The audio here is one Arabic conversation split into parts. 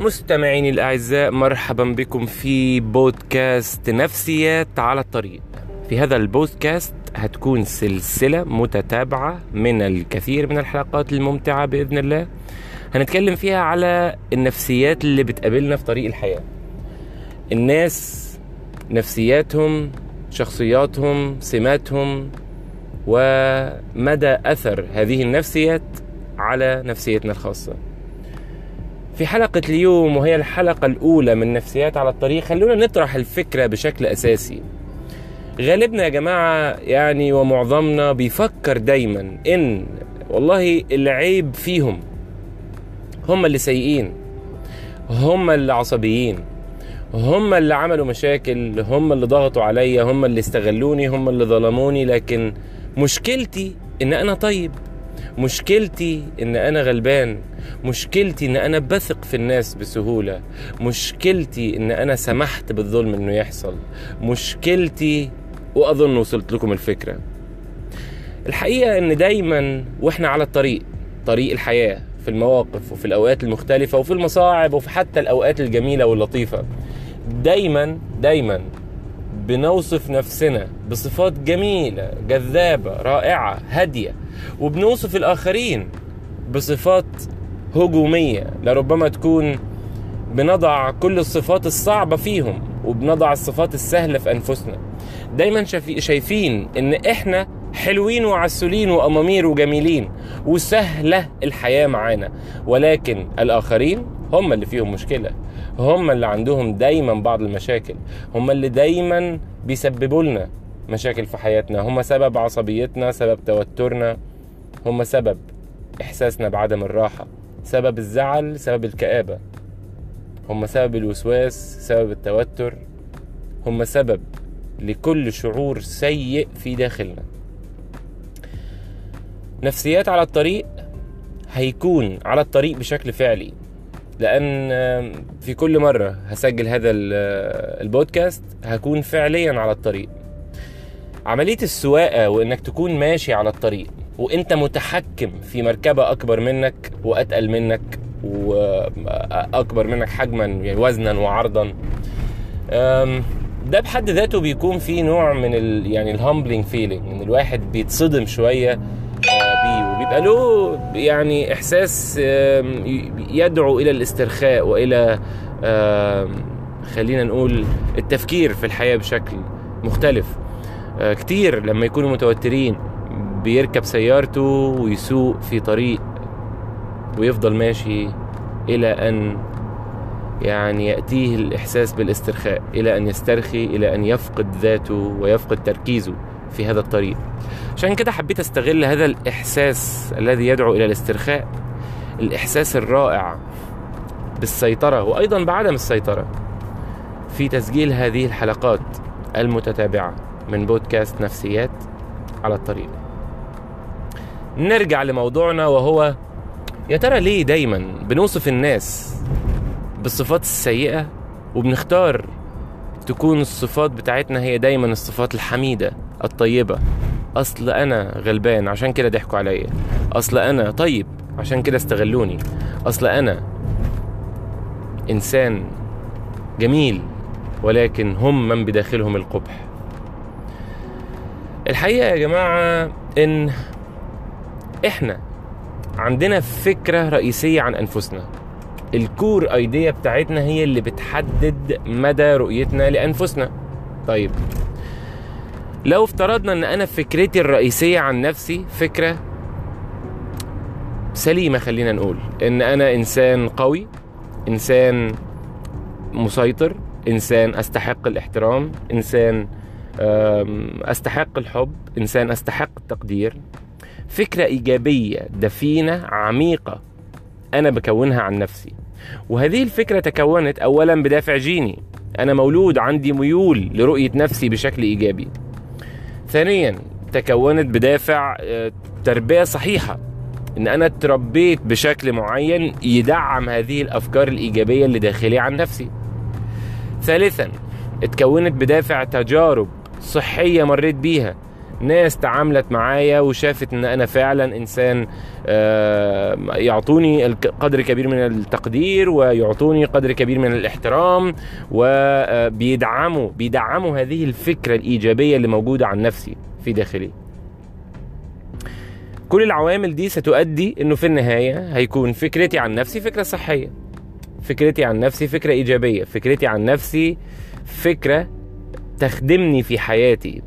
مستمعيني الأعزاء مرحبا بكم في بودكاست نفسيات على الطريق. في هذا البودكاست هتكون سلسلة متتابعة من الكثير من الحلقات الممتعة بإذن الله. هنتكلم فيها على النفسيات اللي بتقابلنا في طريق الحياة. الناس نفسياتهم شخصياتهم سماتهم ومدى أثر هذه النفسيات على نفسيتنا الخاصة. في حلقة اليوم وهي الحلقة الأولى من نفسيات على الطريق خلونا نطرح الفكرة بشكل أساسي. غالبنا يا جماعة يعني ومعظمنا بيفكر دايما إن والله العيب فيهم. هم اللي سيئين. هم اللي عصبيين. هم اللي عملوا مشاكل. هم اللي ضغطوا عليا. هم اللي استغلوني. هم اللي ظلموني. لكن مشكلتي إن أنا طيب. مشكلتي إن أنا غلبان. مشكلتي إن أنا بثق في الناس بسهولة. مشكلتي إن أنا سمحت بالظلم إنه يحصل. مشكلتي وأظن وصلت لكم الفكرة. الحقيقة إن دايما وإحنا على الطريق طريق الحياة في المواقف وفي الأوقات المختلفة وفي المصاعب وفي حتى الأوقات الجميلة واللطيفة. دايما دايما بنوصف نفسنا بصفات جميلة جذابة رائعة هادية. وبنوصف الآخرين بصفات هجومية لربما تكون بنضع كل الصفات الصعبة فيهم وبنضع الصفات السهلة في أنفسنا. دايما شايفين إن إحنا حلوين وعسولين وأمامير وجميلين وسهلة الحياة معانا. ولكن الآخرين هم اللي فيهم مشكلة. هم اللي عندهم دايما بعض المشاكل. هم اللي دايما بيسببوا لنا مشاكل في حياتنا. هم سبب عصبيتنا سبب توترنا. هم سبب إحساسنا بعدم الراحة. سبب الزعل سبب الكآبة. هم سبب الوسواس سبب التوتر. هم سبب لكل شعور سيء في داخلنا. نفسيات على الطريق هيكون على الطريق بشكل فعلي. لأن في كل مرة هسجل هذا البودكاست هكون فعليا على الطريق. عملية السواقة وإنك تكون ماشي على الطريق وإنت متحكم في مركبة أكبر منك وأتقل منك وأكبر منك حجما يعني وزنا وعرضا ده بحد ذاته بيكون فيه نوع من ال يعني ال humbling feeling إن الواحد بيتصدم شوية وبيبقى له يعني إحساس يدعو إلى الاسترخاء وإلى خلينا نقول التفكير في الحياة بشكل مختلف. كتير لما يكونوا متوترين بيركب سيارته ويسوق في طريق ويفضل ماشي إلى أن يعني يأتيه الإحساس بالإسترخاء إلى أن يسترخي إلى أن يفقد ذاته ويفقد تركيزه. في هذا الطريق. عشان كده حبيت أستغل هذا الإحساس الذي يدعو إلى الاسترخاء الإحساس الرائع بالسيطرة وأيضا بعدم السيطرة في تسجيل هذه الحلقات المتتابعة من بودكاست نفسيات على الطريق. نرجع لموضوعنا وهو يا ترى ليه دايما بنوصف الناس بالصفات السيئة وبنختار تكون الصفات بتاعتنا هي دايما الصفات الحميدة الطيبة. أصل أنا غلبان عشان كده ضحكوا عليا. أصل أنا طيب عشان كده استغلوني. أصل أنا إنسان جميل ولكن هم من بداخلهم القبح. الحقيقة يا جماعة إن إحنا عندنا فكرة رئيسية عن أنفسنا. الكور ايديا بتاعتنا هي اللي بتحدد مدى رؤيتنا لأنفسنا. طيب. لو افترضنا إن أنا فكرتي الرئيسية عن نفسي فكرة سليمة خلينا نقول. إن أنا إنسان قوي إنسان مسيطر إنسان أستحق الاحترام إنسان أستحق الحب إنسان أستحق التقدير. فكرة إيجابية دفينة عميقة أنا بكونها عن نفسي. وهذه الفكرة تكونت اولا بدافع جيني. أنا مولود عندي ميول لرؤية نفسي بشكل إيجابي. ثانيا تكونت بدافع تربية صحيحة. إن أنا اتربيت بشكل معين يدعم هذه الأفكار الإيجابية اللي داخلي عن نفسي. ثالثا اتكونت بدافع تجارب صحية مريت بيها. ناس تعاملت معايا وشافت إن أنا فعلا إنسان آه، يعطوني قدر كبير من التقدير ويعطوني قدر كبير من الاحترام وبيدعموا بيدعموا هذه الفكرة الإيجابية اللي موجودة عن نفسي في داخلي. كل العوامل دي ستؤدي إنه في النهاية هيكون فكرتي عن نفسي فكرة صحية فكرتي عن نفسي فكرة إيجابية فكرتي عن نفسي فكرة تخدمني في حياتي.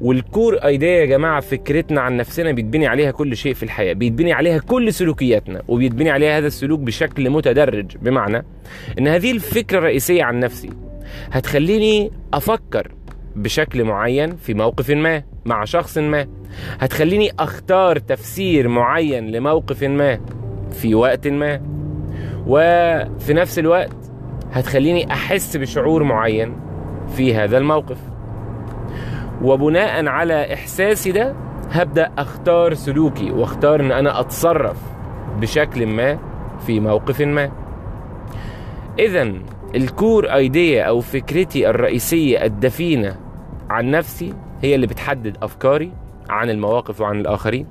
والكور ايديا يا جماعة فكرتنا عن نفسنا بيتبني عليها كل شيء في الحياة بيتبني عليها كل سلوكياتنا وبيتبني عليها هذا السلوك بشكل متدرج بمعنى إن هذه الفكرة الرئيسية عن نفسي هتخليني أفكر بشكل معين في موقف ما مع شخص ما هتخليني أختار تفسير معين لموقف ما في وقت ما وفي نفس الوقت هتخليني أحس بشعور معين في هذا الموقف. وبناء على إحساسي ده هبدأ أختار سلوكي واختار إن أنا أتصرف بشكل ما في موقف ما. اذا الكور ايديا أو فكرتي الرئيسية الدفينة عن نفسي هي اللي بتحدد أفكاري عن المواقف وعن الآخرين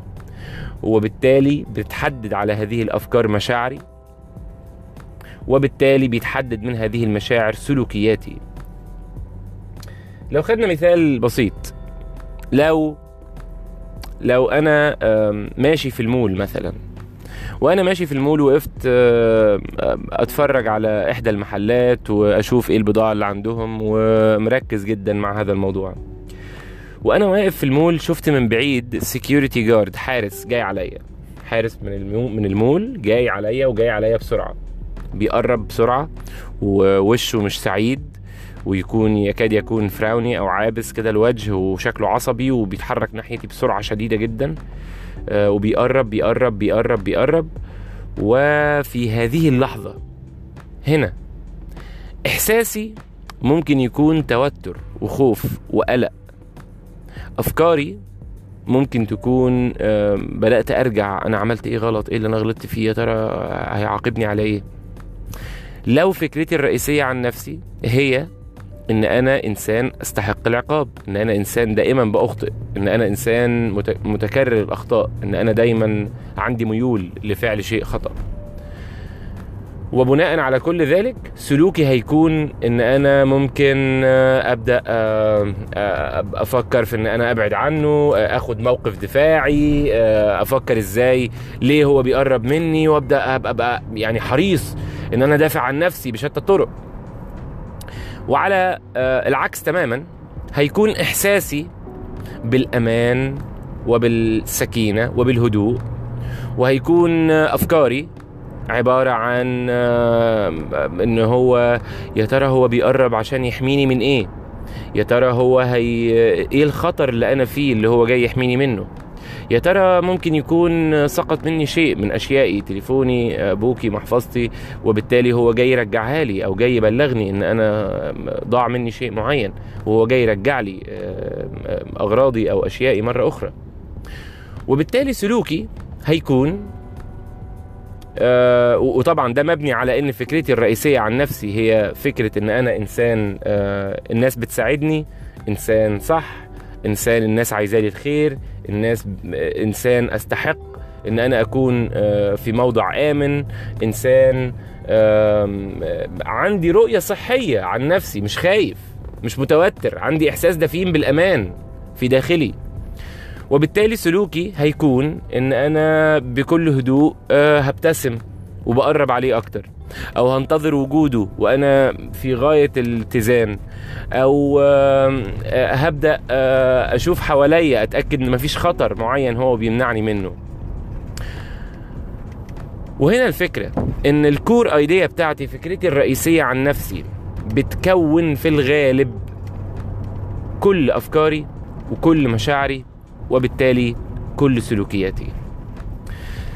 وبالتالي بتحدد على هذه الأفكار مشاعري وبالتالي بيتحدد من هذه المشاعر سلوكياتي. لو خدنا مثال بسيط لو لو أنا ماشي في المول مثلا وأنا ماشي في المول وقفت أتفرج على إحدى المحلات وأشوف إيه البضاعة اللي عندهم ومركز جدا مع هذا الموضوع. وأنا واقف في المول شفت من بعيد security guard حارس جاي عليا حارس من ال mo من المول جاي عليا وجاي عليا بسرعة بيقرب بسرعة ووشه مش سعيد ويكون يكاد يكون frowny أو عابس كده الوجه وشكله عصبي وبيتحرك ناحيتي بسرعة شديدة جدا آه، وبيقرب بيقرب بيقرب بيقرب. وفي هذه اللحظة هنا إحساسي ممكن يكون توتر وخوف وقلق. أفكاري ممكن تكون آه، بدأت أرجع أنا عملت إيه غلط إيه اللي أنا غلطت فيه يا ترى هيعاقبني على إيه؟ لو فكرتي الرئيسية عن نفسي هي إن أنا إنسان أستحق العقاب إن أنا إنسان دائما بأخطئ إن أنا إنسان مت- متكرر الأخطاء إن أنا دايما عندي ميول لفعل شيء خطأ. وبناء على كل ذلك سلوكي هيكون إن أنا ممكن آه، أبدأ آه، آه، أفكر في إن أنا أبعد عنه أخد موقف دفاعي أفكر إزاي ليه هو بيقرب مني وأبدأ أبقى يعني حريص إن أنا دافع عن نفسي بشتى الطرق. وعلى آه، العكس تماما هيكون إحساسي بالأمان وبالسكينة وبالهدوء وهيكون آه، أفكاري عبارة عن آه، إن هو يا ترى هو بيقرب عشان يحميني من إيه؟ يا ترى هو هي إيه الخطر اللي أنا فيه اللي هو جاي يحميني منه؟ يا ترى ممكن يكون سقط مني شيء من أشيائي تليفوني أبوكي محفظتي وبالتالي هو جاي يرجعها لي أو جاي يبلغني إن أنا ضاع مني شيء معين وهو جاي يرجع لي أغراضي أو أشيائي مرة أخرى. وبالتالي سلوكي هيكون آه، وطبعا ده مبني على إن فكرتي الرئيسية عن نفسي هي فكرة إن أنا إنسان آه، الناس بتساعدني إنسان صح إنسان الناس عايزالي الخير الناس إنسان أستحق إن أنا أكون آه، في موضع آمن إنسان آه، عندي رؤية صحية عن نفسي مش خايف مش متوتر عندي إحساس دفين بالأمان في داخلي. وبالتالي سلوكي هيكون إن أنا بكل هدوء آه، هبتسم وبقرب عليه أكتر. أو هنتظر وجوده وأنا في غاية الاتزان. أو آم، آه، هبدأ آه، أشوف حواليا أتأكد إن مفيش خطر معين هو بيمنعني منه. وهنا الفكرة إن الكور أيديا بتاعتي فكرتي الرئيسية عن نفسي بتكون في الغالب كل أفكاري وكل مشاعري وبالتالي كل سلوكياتي.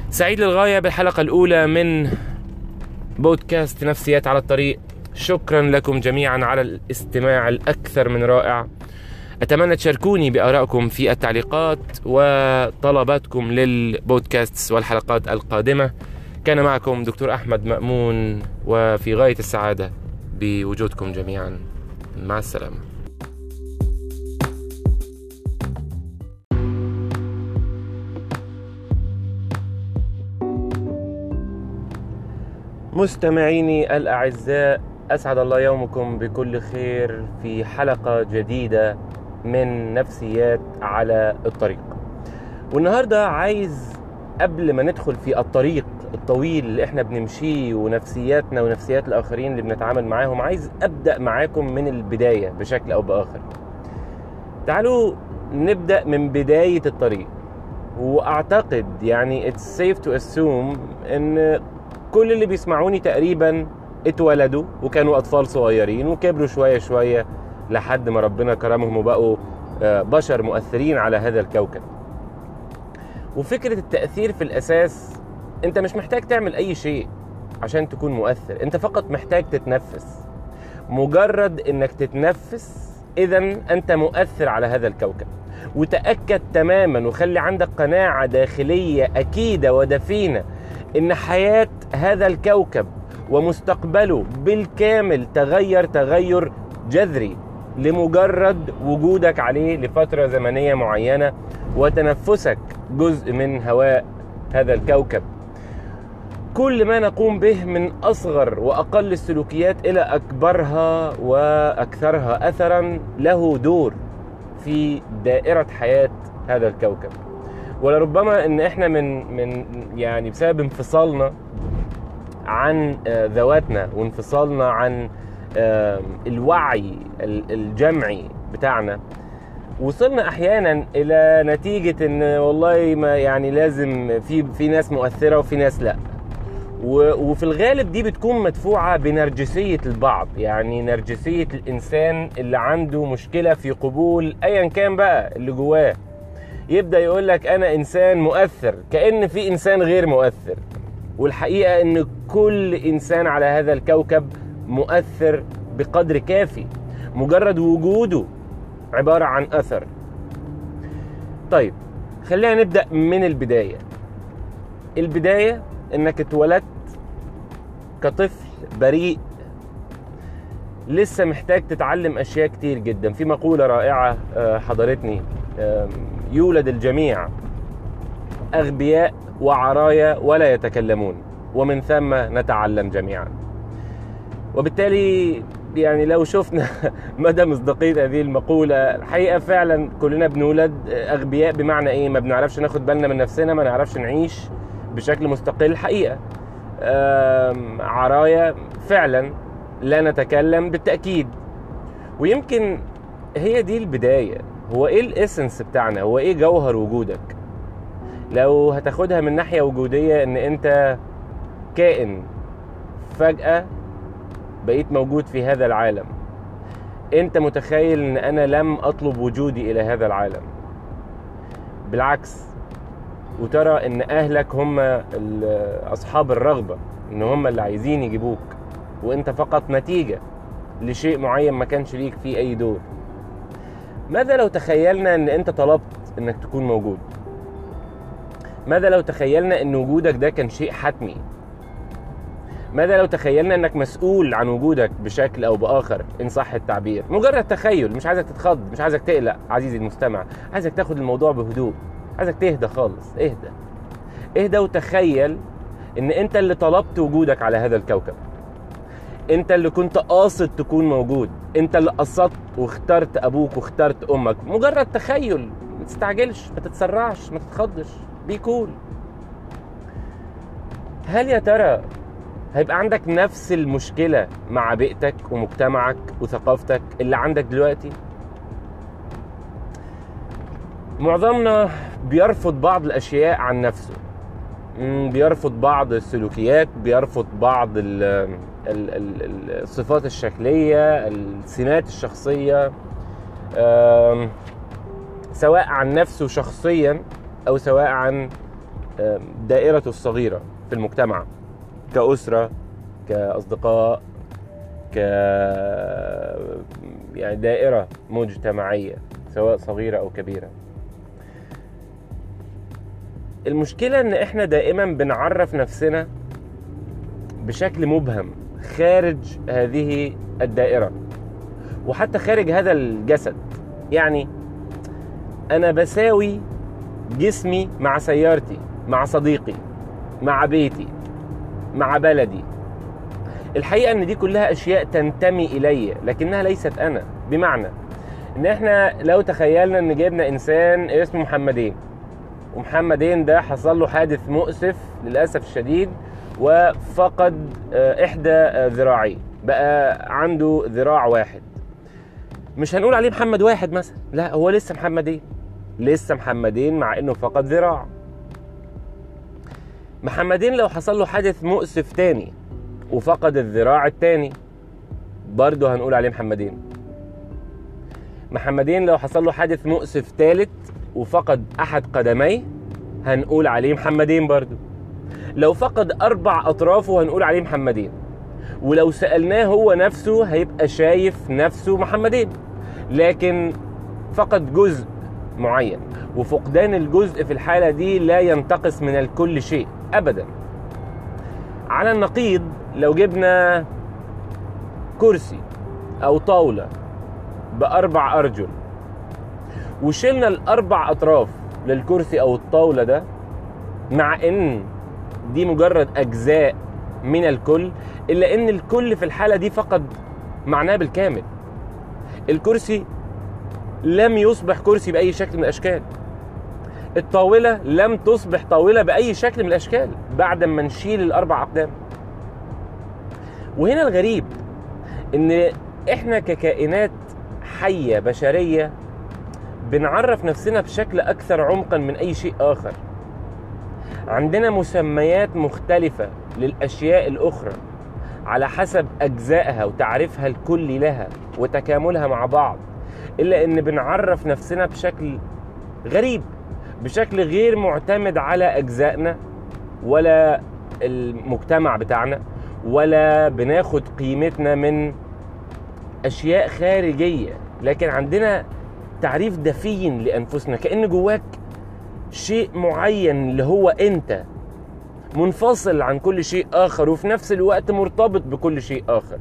سعيد للغاية بالحلقة الأولى من بودكاست نفسيات على الطريق. شكرا لكم جميعا على الاستماع الأكثر من رائع. أتمنى تشاركوني بآرائكم في التعليقات وطلباتكم للبودكاست والحلقات القادمة. كان معكم دكتور أحمد مأمون وفي غاية السعادة بوجودكم جميعا. مع السلامة. مستمعيني الأعزاء أسعد الله يومكم بكل خير في حلقة جديدة من نفسيات على الطريق. والنهاردة عايز قبل ما ندخل في الطريق الطويل اللي إحنا بنمشيه ونفسياتنا ونفسيات الآخرين اللي بنتعامل معاهم عايز أبدأ معاكم من البداية بشكل أو بآخر. تعالوا نبدأ من بداية الطريق. وأعتقد يعني it's safe to assume إن كل اللي بيسمعوني تقريبا اتولدوا وكانوا أطفال صغيرين وكبروا شوية شوية لحد ما ربنا كرمهم وبقوا آه، بشر مؤثرين على هذا الكوكب. وفكرة التأثير في الأساس أنت مش محتاج تعمل أي شيء عشان تكون مؤثر أنت فقط محتاج تتنفس. مجرد إنك تتنفس اذا أنت مؤثر على هذا الكوكب. وتأكد تماما وخلي عندك قناعة داخلية أكيدة ودفينة إن حياة هذا الكوكب ومستقبله بالكامل تغير تغير جذري لمجرد وجودك عليه لفترة زمنية معينة وتنفسك جزء من هواء هذا الكوكب. كل ما نقوم به من أصغر وأقل السلوكيات إلى أكبرها وأكثرها اثرا له دور في دائرة حياة هذا الكوكب. ولربما إن إحنا من من يعني بسبب انفصالنا عن آه، ذواتنا وانفصالنا عن آه، الوعي ال- الجمعي بتاعنا وصلنا أحيانا إلى نتيجة إن والله ما يعني لازم في في ناس مؤثرة وفي ناس لأ. وفي الغالب دي بتكون مدفوعة بنرجسية البعض يعني نرجسية الإنسان اللي عنده مشكلة في قبول ايا كان بقى اللي جواه. يبدأ يقول لك أنا إنسان مؤثر كأن في إنسان غير مؤثر. والحقيقة إن كل إنسان على هذا الكوكب مؤثر بقدر كافي مجرد وجوده عبارة عن أثر. طيب خلينا نبدأ من البداية. البداية إنك اتولدت كطفل بريء. لسه محتاج تتعلم أشياء كتير جدا. في مقولة رائعة آه، حضرتني. يولد الجميع أغبياء وعرايا ولا يتكلمون ومن ثم نتعلم جميعا. وبالتالي يعني لو شفنا مدى مصداقية هذه المقولة الحقيقة فعلا كلنا بنولد أغبياء بمعنى إيه؟ ما بنعرفش ناخد بالنا من نفسنا ما نعرفش نعيش بشكل مستقل. حقيقة عرايا فعلا لا نتكلم بالتأكيد. ويمكن هي دي البداية. هو إيه الاسنس بتاعنا؟ هو إيه جوهر وجودك؟ لو هتاخدها من ناحية وجودية إن أنت كائن فجأة بقيت موجود في هذا العالم أنت متخيل إن أنا لم أطلب وجودي إلى هذا العالم؟ بالعكس وترى إن أهلك هم أصحاب الرغبة إن هم اللي عايزين يجيبوك وأنت فقط نتيجة لشيء معين ما كانش ليك فيه أي دور. ماذا لو تخيلنا إن أنت طلبت إنك تكون موجود؟ ماذا لو تخيلنا إن وجودك ده كان شيء حتمي؟ ماذا لو تخيلنا إنك مسؤول عن وجودك بشكل أو بآخر إن صح التعبير؟ مجرد تخيل مش عايزك تتخض مش عايزك تقلق عزيزي المستمع. عايزك تاخد الموضوع بهدوء. عايزك تهدى خالص اهدى. اهدى وتخيل إن أنت اللي طلبت وجودك على هذا الكوكب. انت اللي كنت قاصد تكون موجود. انت اللي قصدت واخترت أبوك واخترت أمك. مجرد تخيل. ما تستعجلش ما تتسرعش ما تتخضش. بي كول هل يا ترى هيبقى عندك نفس المشكلة مع بيئتك ومجتمعك وثقافتك اللي عندك دلوقتي؟ معظمنا بيرفض بعض الأشياء عن نفسه. بيرفض بعض السلوكيات بيرفض بعض الصفات الشكلية السمات الشخصية آم، سواء عن نفسه شخصيا أو سواء عن دائرته الصغيرة في المجتمع كأسرة كأصدقاء ك يعني دائرة مجتمعية سواء صغيرة أو كبيرة. المشكلة إن إحنا دائما بنعرف نفسنا بشكل مبهم. خارج هذه الدائرة. وحتى خارج هذا الجسد. يعني أنا بساوي جسمي مع سيارتي مع صديقي مع بيتي مع بلدي. الحقيقة إن دي كلها أشياء تنتمي إلي لكنها ليست أنا. بمعنى إن إحنا لو تخيلنا إن جبنا إنسان اسمه محمدين. ومحمدين ده حصل له حادث مؤسف للأسف الشديد. وفقد آه، إحدى آه، ذراعيه بقى عنده ذراع واحد. مش هنقول عليه محمد واحد مثلا. لا هو لسه محمدين. لسه محمدين مع إنه فقد ذراع. محمدين لو حصل له حادث مؤسف تاني وفقد الذراع التاني برضه هنقول عليه محمدين. محمدين لو حصل له حادث مؤسف تالت وفقد أحد قدميه هنقول عليه محمدين برضه. لو فقد أربع أطرافه هنقول عليه محمدين. ولو سألناه هو نفسه هيبقى شايف نفسه محمدين. لكن فقد جزء معين وفقدان الجزء في الحالة دي لا ينتقص من الكل شيء ابدا. على النقيض لو جبنا كرسي أو طاولة بأربع أرجل وشلنا الأربع أطراف للكرسي أو الطاولة ده مع إن دي مجرد أجزاء من الكل إلا إن الكل في الحالة دي فقد معناه بالكامل. الكرسي لم يصبح كرسي بأي شكل من الأشكال. الطاولة لم تصبح طاولة بأي شكل من الأشكال بعد ما نشيل الأربع أقدام. وهنا الغريب إن إحنا ككائنات حية بشرية بنعرف نفسنا بشكل أكثر عمقا من أي شيء آخر. عندنا مسميات مختلفة للأشياء الأخرى على حسب أجزائها وتعريفها الكلي لها وتكاملها مع بعض إلا إن بنعرف نفسنا بشكل غريب بشكل غير معتمد على أجزائنا ولا المجتمع بتاعنا ولا بناخد قيمتنا من أشياء خارجية لكن عندنا تعريف دفين لأنفسنا كأن جواك شيء معين اللي هو انت. منفصل عن كل شيء آخر وفي نفس الوقت مرتبط بكل شيء آخر.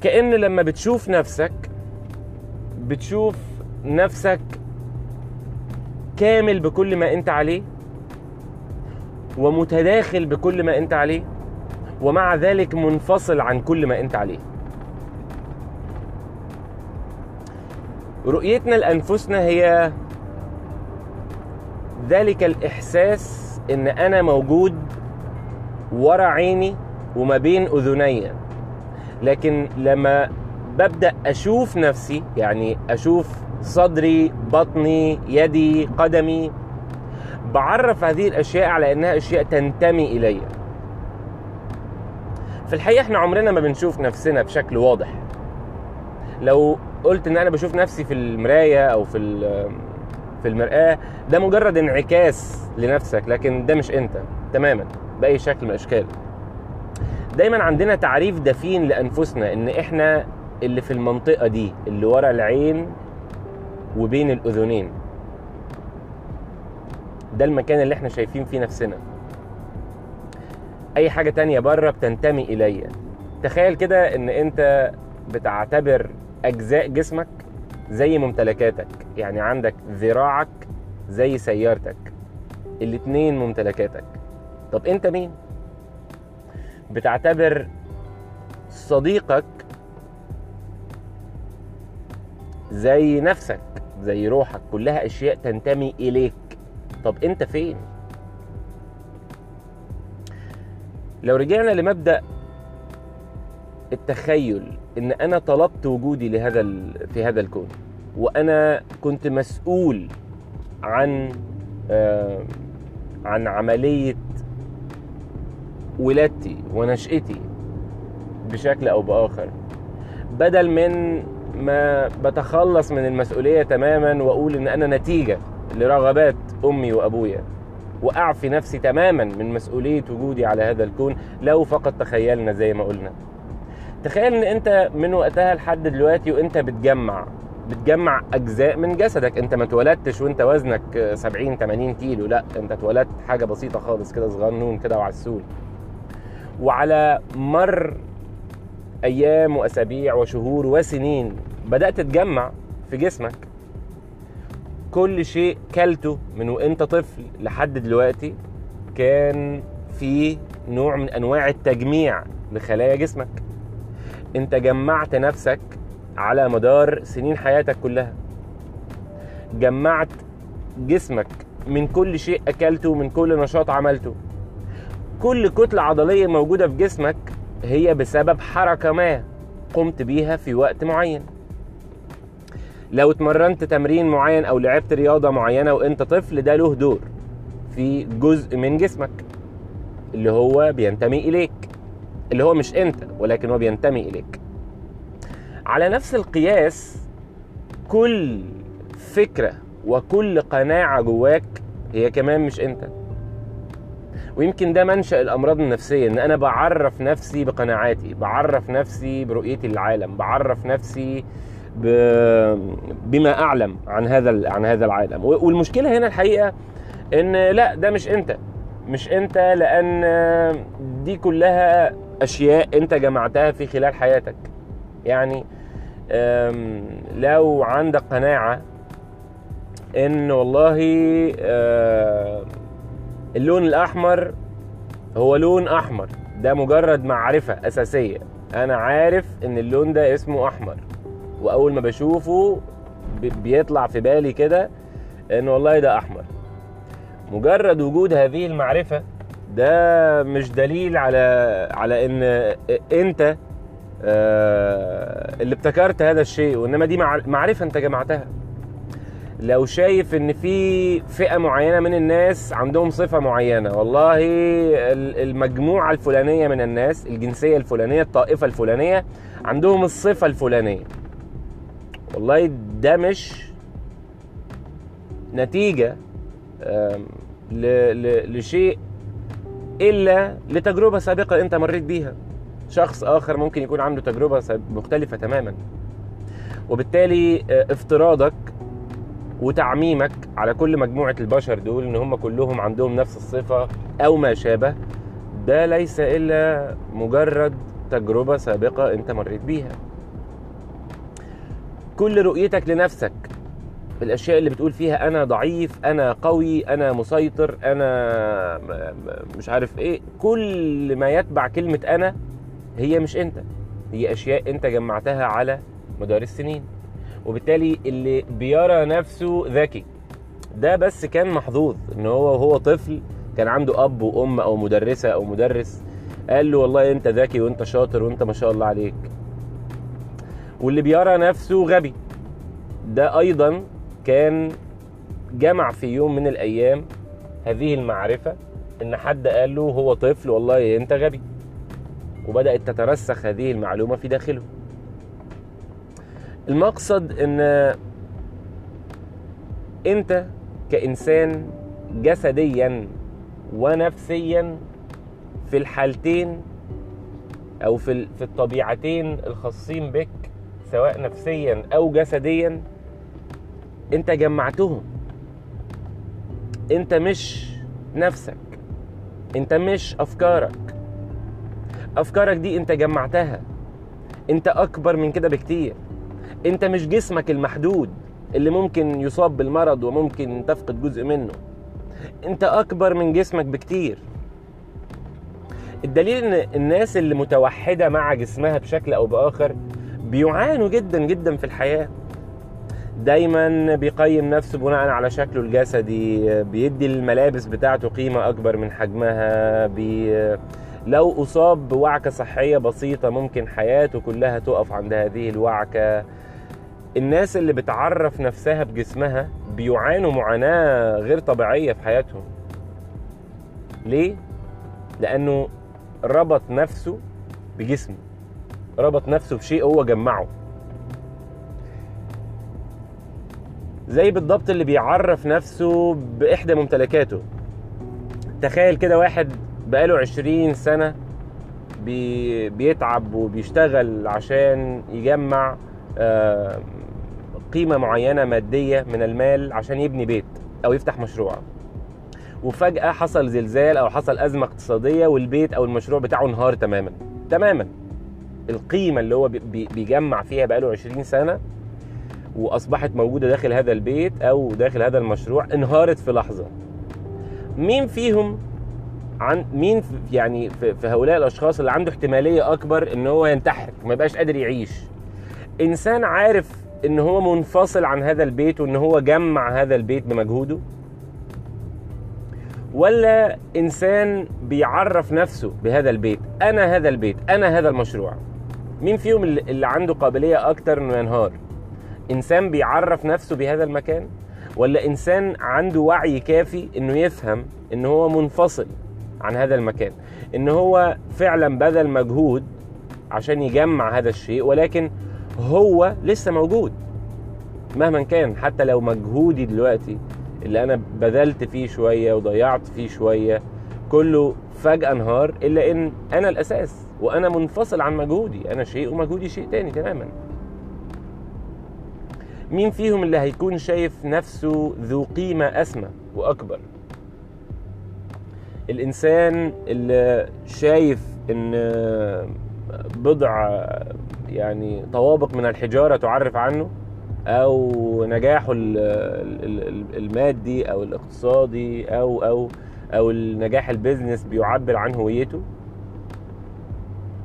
كأن لما بتشوف نفسك بتشوف نفسك كامل بكل ما انت عليه ومتداخل بكل ما انت عليه ومع ذلك منفصل عن كل ما انت عليه. رؤيتنا لأنفسنا هي ذلك الإحساس إن أنا موجود ورا عيني وما بين أذني. لكن لما ببدأ أشوف نفسي يعني أشوف صدري بطني يدي قدمي بعرف هذه الأشياء على إنها أشياء تنتمي إلي. في الحقيقة إحنا عمرنا ما بنشوف نفسنا بشكل واضح. لو قلت إن أنا بشوف نفسي في المراية أو في في المرآة ده مجرد انعكاس لنفسك لكن ده مش انت تماما بأي شكل من الأشكال. دايما عندنا تعريف دفين لأنفسنا إن إحنا اللي في المنطقة دي اللي ورا العين وبين الأذنين. ده المكان اللي إحنا شايفين فيه نفسنا. أي حاجة تانية بره بتنتمي إلي تخيل كده إن أنت بتعتبر أجزاء جسمك زي ممتلكاتك. يعني عندك ذراعك زي سيارتك. الاتنين ممتلكاتك. طب انت مين؟ بتعتبر صديقك زي نفسك زي روحك. كلها أشياء تنتمي إليك. طب انت فين؟ لو رجعنا لمبدأ التخيل إن أنا طلبت وجودي لهذا في هذا الكون. وأنا كنت مسؤول عن آه عن عملية ولادتي ونشأتي بشكل أو بآخر. بدل من ما بتخلص من المسؤولية تماما وأقول إن أنا نتيجة لرغبات أمي وأبويا وأعفي نفسي تماما من مسؤولية وجودي على هذا الكون لو فقط تخيلنا زي ما قلنا. تخيل إن أنت من وقتها لحد دلوقتي وأنت بتجمع بتجمع أجزاء من جسدك. أنت ما اتولدتش وأنت وزنك 70 80 كيلو. لا أنت اتولدت حاجة بسيطة خالص كده صغنون كده وعسول. وعلى مر أيام وأسابيع وشهور وسنين بدأت تجمع في جسمك كل شيء كلته من وأنت طفل لحد دلوقتي كان فيه نوع من أنواع التجميع لخلايا جسمك. انت جمعت نفسك على مدار سنين حياتك كلها. جمعت جسمك من كل شيء أكلته من كل نشاط عملته. كل كتلة عضلية موجودة في جسمك هي بسبب حركة ما قمت بيها في وقت معين. لو اتمرنت تمرين معين أو لعبت رياضة معينة وأنت طفل ده له دور في جزء من جسمك اللي هو بينتمي إليك. اللي هو مش انت ولكن هو بينتمي إليك. على نفس القياس كل فكرة وكل قناعة جواك هي كمان مش انت. ويمكن ده منشأ الأمراض النفسية إن أنا بعرف نفسي بقناعاتي بعرف نفسي برؤيتي للعالم بعرف نفسي ب... بما أعلم عن هذا عن هذا العالم. والمشكلة هنا الحقيقة إن لا ده مش أنت. مش أنت لأن دي كلها أشياء أنت جمعتها في خلال حياتك. يعني لو عندك قناعة إن والله اللون الأحمر هو لون أحمر ده مجرد معرفة أساسية. أنا عارف إن اللون ده اسمه أحمر وأول ما بشوفه بيطلع في بالي كده إن والله ده أحمر. مجرد وجود هذه المعرفة ده مش دليل على على إن أنت اللي ابتكرت هذا الشيء وإنما دي معرفة أنت جمعتها. لو شايف إن في فئة معينة من الناس عندهم صفة معينة والله المجموعة الفلانية من الناس الجنسية الفلانية الطائفة الفلانية عندهم الصفة الفلانية. والله ده مش نتيجة لشيء إلا لتجربة سابقة أنت مريت بيها. شخص آخر ممكن يكون عنده تجربة مختلفة تماما. وبالتالي افتراضك وتعميمك على كل مجموعة البشر دول إن هم كلهم عندهم نفس الصفة أو ما شابه ده ليس إلا مجرد تجربة سابقة أنت مريت بيها. كل رؤيتك لنفسك الأشياء اللي بتقول فيها أنا ضعيف أنا قوي أنا مسيطر أنا مش عارف إيه كل ما يتبع كلمة أنا هي مش أنت هي أشياء أنت جمعتها على مدار السنين. وبالتالي اللي بيرى نفسه ذكي ده بس كان محظوظ إن هو وهو طفل كان عنده أب وأم أو مدرسة أو مدرس قال له والله أنت ذكي وأنت شاطر وأنت ما شاء الله عليك. واللي بيرى نفسه غبي ده أيضا كان جمع في يوم من الأيام هذه المعرفة إن حد قال له هو طفل والله أنت غبي. وبدأت تترسخ هذه المعلومة في داخله. المقصد إن أنت كإنسان جسديا ونفسيا في الحالتين أو في في الطبيعتين الخاصين بك سواء نفسيا أو جسديا انت جمعتهم. انت مش نفسك. انت مش افكارك. افكارك دي انت جمعتها. انت اكبر من كده بكتير. انت مش جسمك المحدود اللي ممكن يصاب بالمرض وممكن تفقد جزء منه. انت اكبر من جسمك بكتير. الدليل ان الناس اللي متوحدة مع جسمها بشكل أو بآخر بيعانوا جدا جدا في الحياة. دايما بيقيم نفسه بناء على شكله الجسدي بيدي الملابس بتاعته قيمة أكبر من حجمها بي لو أصاب بوعكة صحية بسيطة ممكن حياته كلها تقف عند هذه الوعكة. الناس اللي بتعرف نفسها بجسمها بيعانوا معاناة غير طبيعية في حياتهم. ليه؟ لأنه ربط نفسه بجسمه ربط نفسه بشيء هو جمعه. زي بالضبط اللي بيعرف نفسه بإحدى ممتلكاته. تخيل كده واحد بقاله عشرين سنة بي بيتعب وبيشتغل عشان يجمع آه قيمة معينة مادية من المال عشان يبني بيت أو يفتح مشروع. وفجأة حصل زلزال أو حصل أزمة اقتصادية والبيت أو المشروع بتاعه انهار تماما. تماما. القيمة اللي هو بيجمع فيها بقاله 20 سنة وأصبحت موجودة داخل هذا البيت أو داخل هذا المشروع انهارت في لحظة. مين فيهم عن مين يعني في هؤلاء الأشخاص اللي عنده احتمالية أكبر إن هو ينتحر ما يبقاش قادر يعيش؟ إنسان عارف إن هو منفصل عن هذا البيت وإن هو جمع هذا البيت بمجهوده؟ ولا إنسان بيعرف نفسه بهذا البيت أنا هذا البيت أنا هذا المشروع؟ مين فيهم اللي عنده قابلية أكتر إنه ينهار؟ إنسان بيعرف نفسه بهذا المكان؟ ولا إنسان عنده وعي كافي إنه يفهم إن هو منفصل عن هذا المكان؟ إن هو فعلا بذل مجهود عشان يجمع هذا الشيء ولكن هو لسه موجود. مهما كان حتى لو مجهودي دلوقتي اللي أنا بذلت فيه شوية وضيعت فيه شوية كله فجأة انهار إلا إن أنا الأساس وأنا منفصل عن مجهودي. أنا شيء ومجهودي شيء تاني تماما. مين فيهم اللي هيكون شايف نفسه ذو قيمة أسمى وأكبر؟ الإنسان اللي شايف إن بضع يعني طوابق من الحجارة تعرف عنه أو نجاحه ال- ال- ال- المادي أو الاقتصادي أو أو أو النجاح البيزنس بيعبر عن هويته؟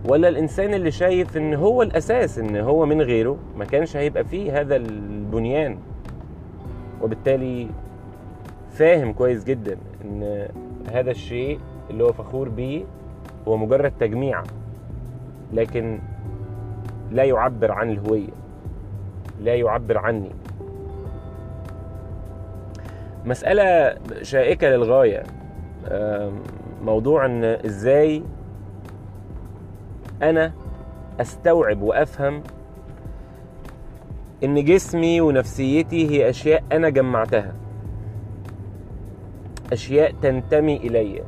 ولا الإنسان اللي شايف إن هو الأساس إن هو من غيره ما كانش هيبقى فيه هذا البنيان. وبالتالي فاهم كويس جدا إن هذا الشيء اللي هو فخور بيه هو مجرد تجميع لكن لا يعبر عن الهوية لا يعبر عني. مسألة شائكة للغاية موضوع إن إزاي أنا أستوعب وأفهم إن جسمي ونفسيتي هي أشياء أنا جمعتها. أشياء تنتمي الي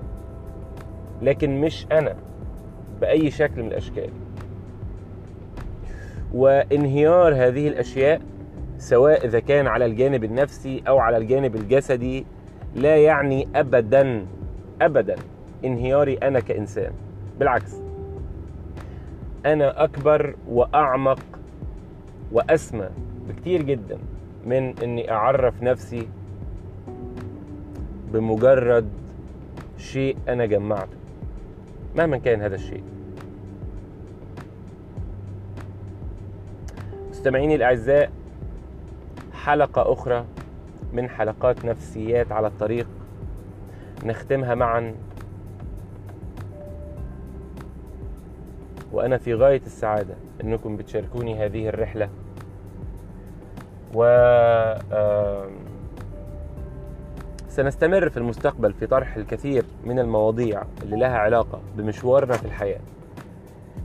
لكن مش أنا بأي شكل من الأشكال. وانهيار هذه الأشياء سواء إذا كان على الجانب النفسي أو على الجانب الجسدي لا يعني ابدا ابدا انهياري أنا كإنسان. بالعكس أنا أكبر وأعمق وأسمى بكتير جدا من إني أعرف نفسي بمجرد شيء أنا جمعته مهما كان هذا الشيء. مستمعيني الأعزاء حلقة أخرى من حلقات نفسيات على الطريق نختمها معا وأنا في غاية السعادة أنكم بتشاركوني هذه الرحلة. و سنستمر في المستقبل في طرح الكثير من المواضيع اللي لها علاقة بمشوارنا في الحياة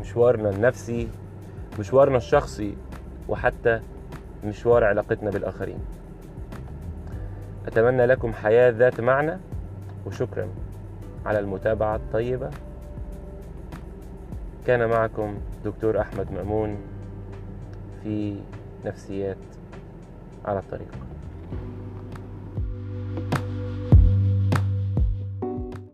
مشوارنا النفسي مشوارنا الشخصي وحتى مشوار علاقتنا بالآخرين. أتمنى لكم حياة ذات معنى وشكرا على المتابعة الطيبة. كان معكم دكتور أحمد مأمون في نفسيات على الطريق.